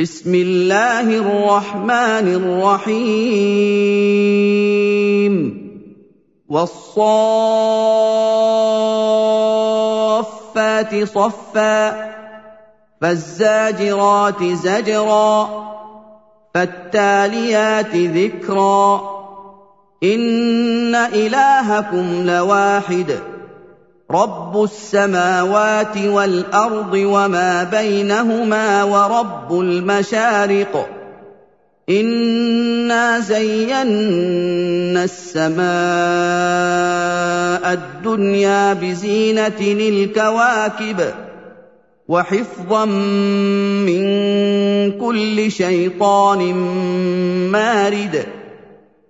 بسم الله الرحمن الرحيم. والصافات صفا فالزاجرات زجرا فالتاليات ذكرا. إن إلهكم لواحد. رب السماوات والارض وما بينهما ورب المشارق انا زينا السماء الدنيا بزينه الكواكب وحفظا من كل شيطان مارد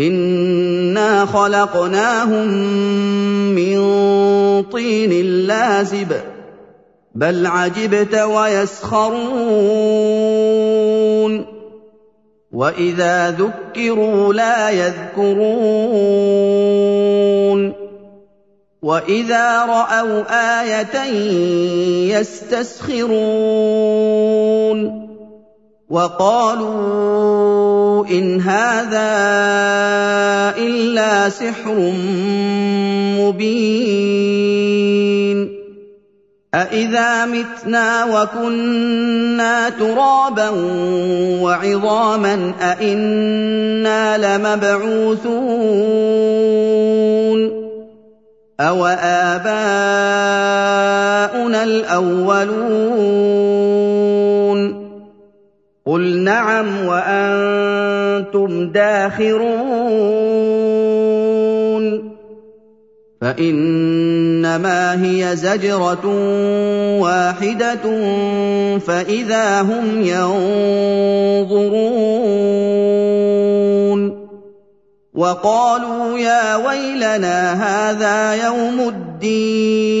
انا خلقناهم من طين لازب بل عجبت ويسخرون واذا ذكروا لا يذكرون واذا راوا إيه يستسخرون وقالوا إن هذا إلا سحر مبين أإذا متنا وكنا ترابا وعظاما أإنا لمبعوثون أوآباؤنا الأولون قل نعم وأنتم داخرون فانما هي زجره واحدة فاذا هم ينظرون وقالوا يا ويلنا هذا يوم الدين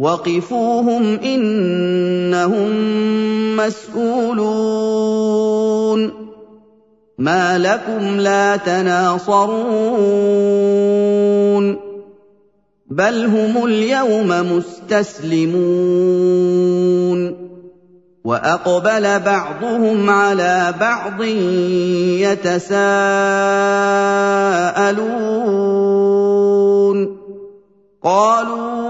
وقفوهم انهم مسئولون ما لكم لا تناصرون بل هم اليوم مستسلمون واقبل بعضهم على بعض يتساءلون قالوا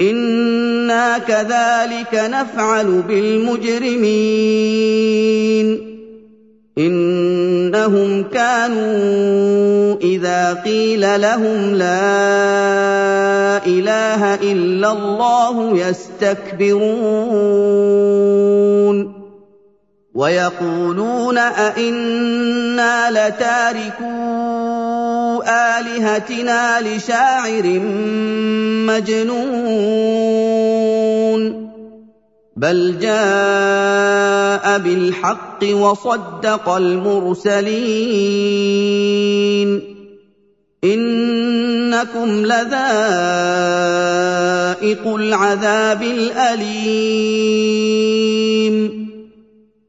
أنا كذلك نفعل بالمجرمين انهم كانوا اذا قيل لهم لا اله الا الله يستكبرون ويقولون أئنا لتاركو آلهتنا لشاعر مجنون. بل جاء بالحق وصدق المرسلين. إنكم لذائق العذاب الأليم.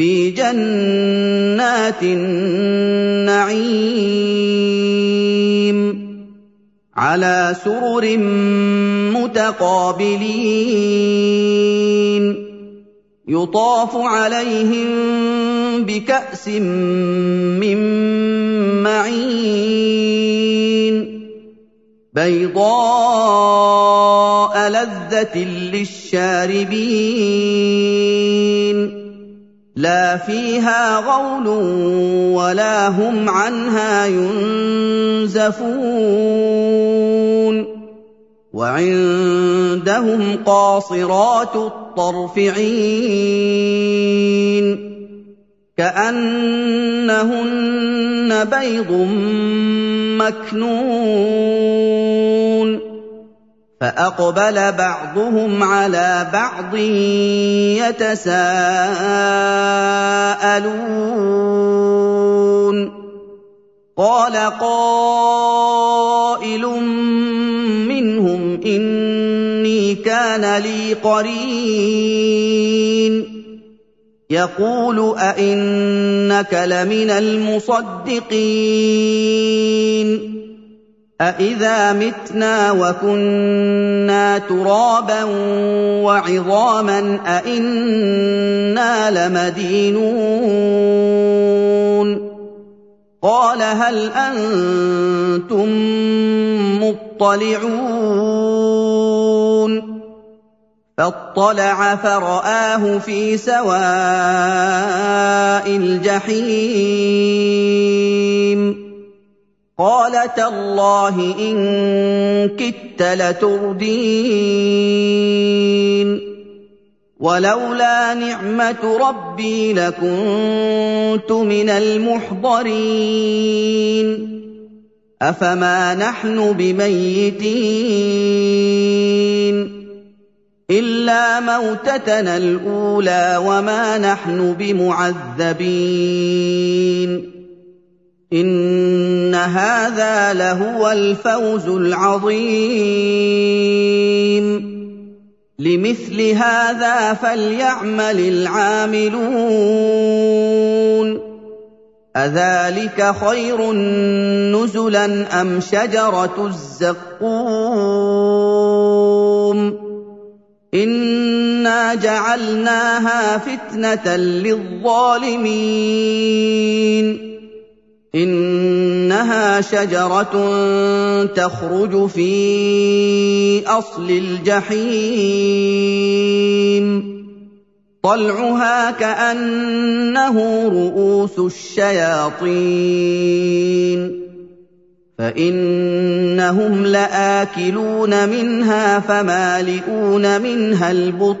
في جنات النعيم على سرر متقابلين. يطاف عليهم بكأس من معين. بيضاء لذة للشاربين. لا فيها غول ولا هم عنها ينزفون. وعندهم قاصرات الطرف عين كأنهن بيض مكنون. فأقبل بعضهم على بعض يتساءلون. قال قائل منهم إني كان لي قرين. يقول أئنك لمن المصدقين. أَإِذَا مِتْنَا وَكُنَّا تُرَابًا وَعِظَامًا أَإِنَّا لَمَدِينُونَ قَالَ هَلْ أَنتُم مُّطَّلِعُونَ فاطلع فرآه في سواء الجحيم قال تالله إن كدت لتردين. ولولا نعمة ربي لكنت من المحضرين. أفما نحن بميتين؟ إلا موتتنا الأولى وما نحن بمعذبين. إِنَّ هَٰذَا لَهُوَ الْفَوْزُ الْعَظِيمُ. لِمِثْلِ هَٰذَا فَلْيَعْمَلِ الْعَامِلُونَ. أَذَٰلِكَ خَيْرٌ نُّزُلًا أَمْ شَجَرَةُ الزَّقُّومِ؟ إِنَّا جَعَلْنَاهَا فِتْنَةً لِّلظَّالِمِينَ. إنها شجرة تخرج في أصل الجحيم. طلعها كأنه رؤوس الشياطين. فإنهم لآكلون منها فمالئون منها البطون.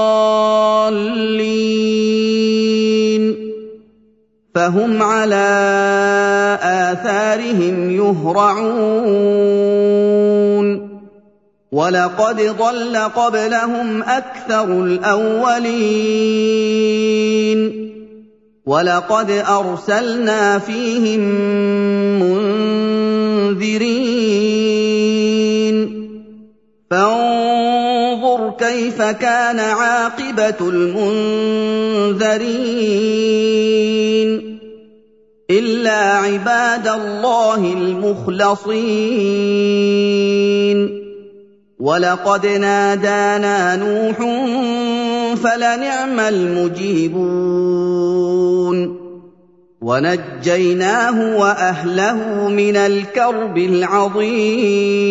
فهم على آثارهم يهرعون. ولقد ضل قبلهم أكثر الأولين. وَلَقَدْ أَرْسَلْنَا فِيهِم مُّنذِرِينَ. كَيْفَ كَانَ عَاقِبَةُ الْمُنذَرِينَ إِلَّا عِبَادَ اللَّهِ الْمُخْلَصِينَ وَلَقَدْ نَادَانَا نُوحٌ فَلَنِعْمَ الْمُجِيبُونَ وَنَجَّيْنَاهُ وَأَهْلَهُ مِنَ الْكَرْبِ الْعَظِيمِ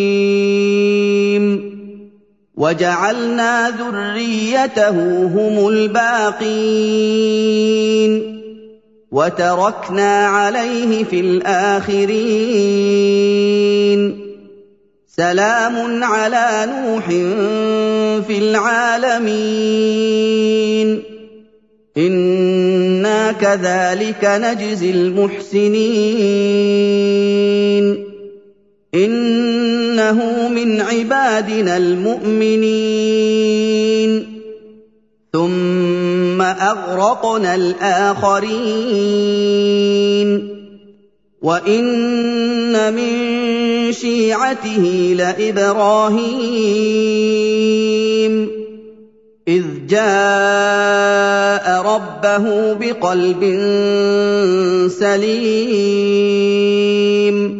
وَجَعَلْنَا ذُرِّيَّتَهُ هُمُ الْبَاقِينَ وَتَرَكْنَا عَلَيْهِ فِي الْآخِرِينَ. سَلَامٌ عَلَىٰ نُوحٍ فِي الْعَالَمِينَ. إِنَّا كَذَٰلِكَ نَجْزِي الْمُحْسِنِينَ. إِنَّهُ مِنْ عِبَادِنَا الْمُؤْمِنِينَ. ثُمَّ أَغْرَقْنَا الْآخَرِينَ. وَإِنَّ مِن شِيعَتِهِ لَإِبْرَاهِيمَ. إِذْ جَاءَ رَبَّهُ بِقَلْبٍ سَلِيمٍ.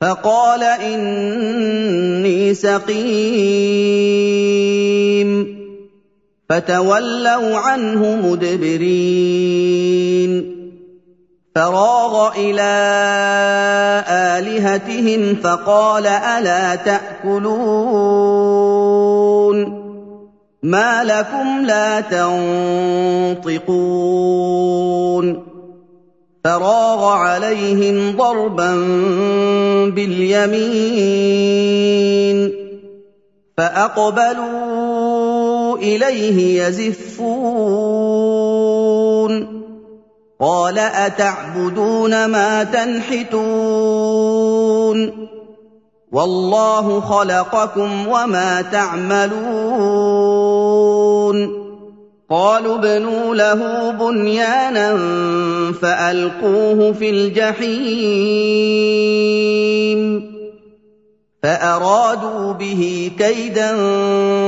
فَقَالَ إِنِّي سَقِيمٌ. فَتَوَلَّوْا عَنْهُ مُدْبِرِينَ. فَرَاغَ إِلَىٰ آلِهَتِهِمْ فَقَالَ أَلَا تَأْكُلُونَ؟ مَا لَكُمْ لَا تَنطِقُونَ. فَرَاغَ عَلَيْهِمْ ضَرْبًا بِالْيَمِينِ فَأَقْبَلُوا إِلَيْهِ يَزِفُّونَ قَالَ أَتَعْبُدُونَ مَا تَنْحِتُونَ وَاللَّهُ خَلَقَكُمْ وَمَا تَعْمَلُونَ قَالُوا ابْنُوا لَهُ بُنْيَانًا فَأَلْقُوهُ فِي الْجَحِيمِ. فَأَرَادُوا بِهِ كَيْدًا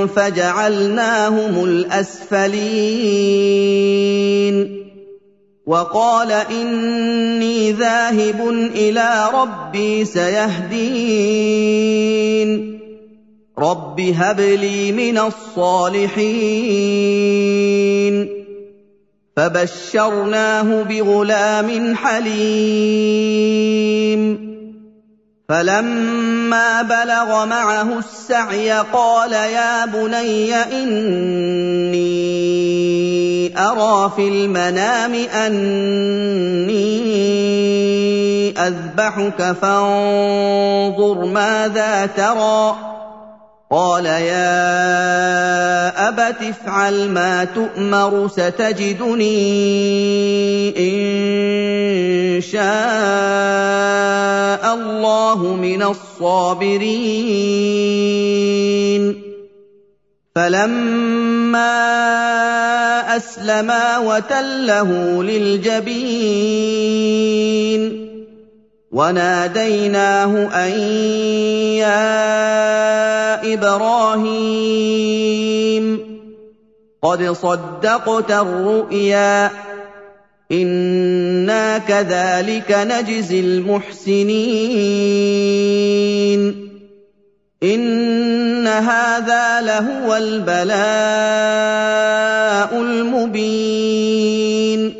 فَجَعَلْنَاهُمُ الْأَسْفَلِينَ. وَقَالَ إِنِّي ذَاهِبٌ إِلَىٰ رَبِّي سَيَهْدِينِ. رَبِّ هَبْ لِي مِنَ الصَّالِحِينَ فَبَشَّرْنَاهُ بِغُلَامٍ حَلِيمٍ فَلَمَّا بَلَغَ مَعَهُ السَّعْيَ قَالَ يَا بُنَيَّ إِنِّي أَرَىٰ فِي الْمَنَامِ أَنِّي أَذْبَحُكَ فَانظُرْ مَاذَا تَرَىٰ قَالَ يَا أَبَتِ افْعَلْ مَا تُؤْمَرُ سَتَجِدُنِي إِن شَاءَ اللَّهُ مِنَ الصَّابِرِينَ. فَلَمَّا أَسْلَمَا وَتَلَّهُ لِلْجَبِينِ. وَنَادَيْنَاهُ أَن يَا إِبْرَاهِيمُ قَدْ صَدَّقْتَ الرُّؤْيَا إِنَّا كَذَٰلِكَ نَجْزِي الْمُحْسِنِينَ. إِنَّ هَٰذَا لَهُوَ الْبَلَاءُ الْمُبِينُ.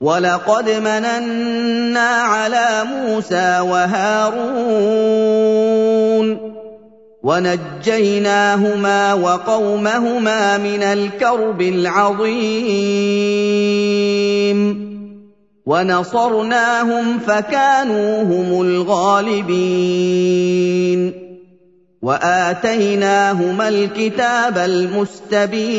ولقد مننا على موسى وهارون ونجيناهما وقومهما من الكرب العظيم ونصرناهم فكانوا هم الغالبين واتيناهما الكتاب المستبين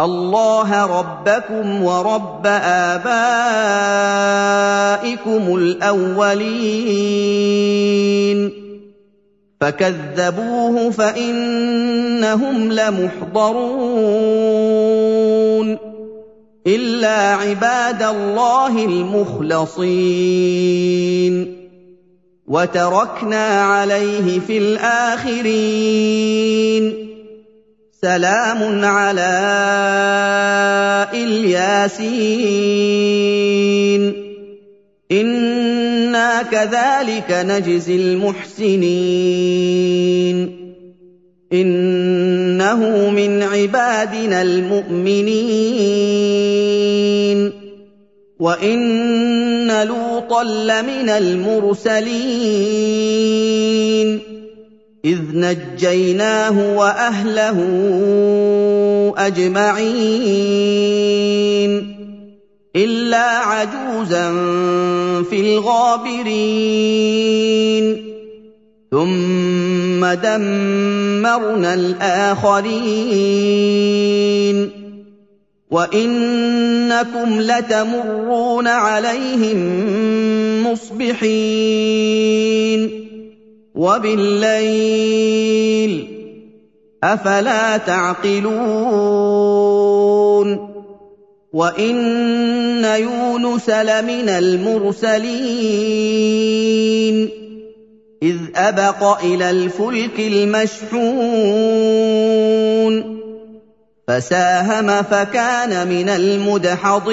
الله ربكم ورب آبائكم الأولين. فكذبوه فإنهم لمحضرون. إلا عباد الله المخلصين. وتركنا عليه في الآخرين. سلام على إلياسين. إنا كذلك نجزي المحسنين. إنه من عبادنا المؤمنين. وإن لوطا لمن المرسلين. إذ نجيناه وأهله أجمعين إلا عجوزا في الغابرين. ثم دمرنا الآخرين. وإنكم لتمرون عليهم مصبحين. وبالليل أفلا تعقلون وإن يونس لمن المرسلين إذ أبق إلى الفلك المشحون فساهم فكان من المدحضين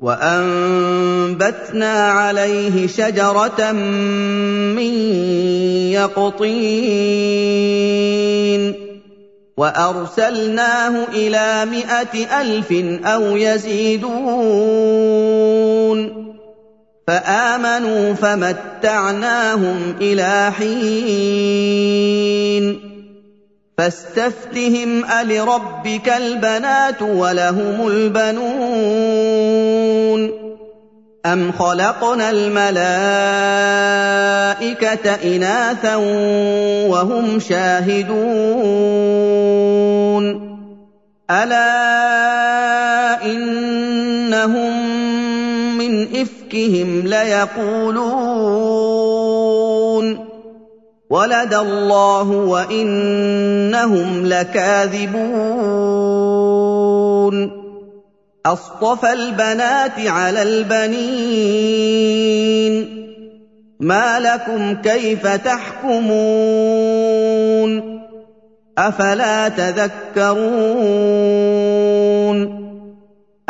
وأنبتنا عليه شجرة من يقطين وأرسلناه إلى مائه ألف أو يزيدون فآمنوا فمتعناهم إلى حين فاستفتهم ألربك البنات ولهم البنون أَمْ خَلَقْنَا الْمَلَائِكَةَ إِنَاثًا وَهُمْ شَاهِدُونَ أَلَا إِنَّهُم مِّنْ إِفْكِهِمْ لَيَقُولُونَ وَلَدَ اللَّهُ وَإِنَّهُمْ لَكَاذِبُونَ أَصْطَفَى الْبَنَاتِ عَلَى الْبَنِينَ مَا لَكُمْ كَيْفَ تَحْكُمُونَ أَفَلَا تَذَكَّرُونَ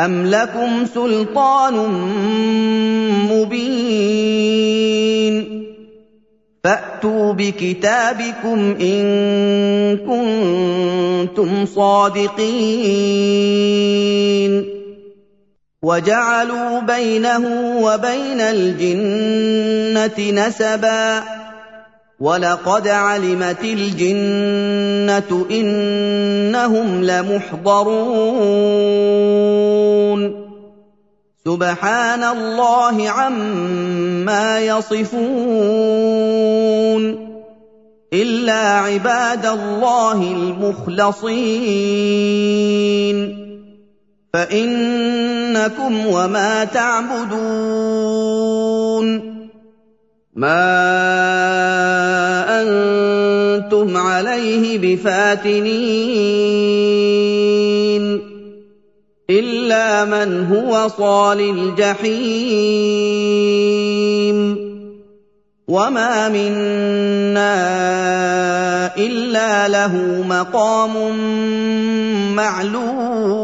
أَمْ لَكُمْ سُلْطَانٌ مُّبِينٌ فَأْتُوا بِكِتَابِكُمْ إِن كُنتُمْ صَادِقِينَ وَجَعَلُوا بَيْنَهُ وَبَيْنَ الْجِنَّةِ نَسَبًا ۚ. وَلَقَدْ عَلِمَتِ الْجِنَّةُ إِنَّهُمْ لَمُحْضَرُونَ. سُبْحَانَ اللَّهِ عَمَّا يَصِفُونَ. إِلَّا عِبَادَ اللَّهِ الْمُخْلَصِينَ. فَإِنَّكُمْ وَمَا تَعْبُدُونَ. مَا أَنتُمْ عَلَيْهِ بِفَاتِنِينَ. إِلَّا مَنْ هُوَ صَالِ الْجَحِيمِ. وَمَا مِنَّا إِلَّا لَهُ مَقَامٌ مَّعْلُومٌ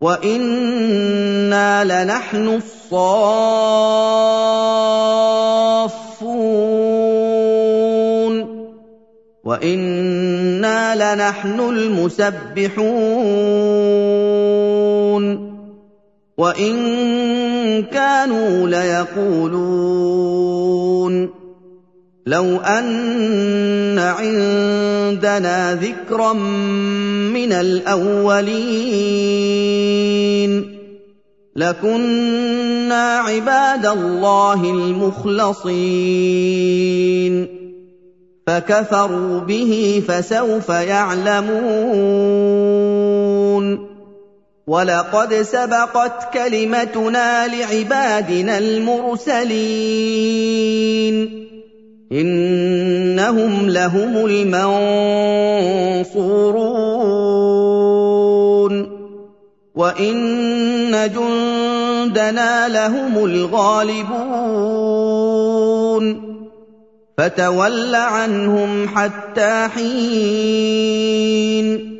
وَإِنَّا لَنَحْنُ الصَّافُّونَ وَإِنَّا لَنَحْنُ الْمُسَبِّحُونَ وَإِن كَانُوا لَيَقُولُونَ لَوْ أَنَّ عِندَنَا ذِكْرًا مِّنَ الْأَوَّلِينَ لَكُنَّا عِبَادَ اللَّهِ الْمُخْلَصِينَ فَكَفَرُوا بِهِ فَسَوْفَ يَعْلَمُونَ وَلَقَدْ سَبَقَتْ كَلِمَتُنَا لِعِبَادِنَا الْمُرْسَلِينَ. إِنَّهُمْ لَهُمُ الْمَنصُورُونَ. وَإِنَّ جُندَنَا لَهُمُ الْغَالِبُونَ. فَتَوَلَّ عَنْهُمْ حَتَّىٰ حِينٍ.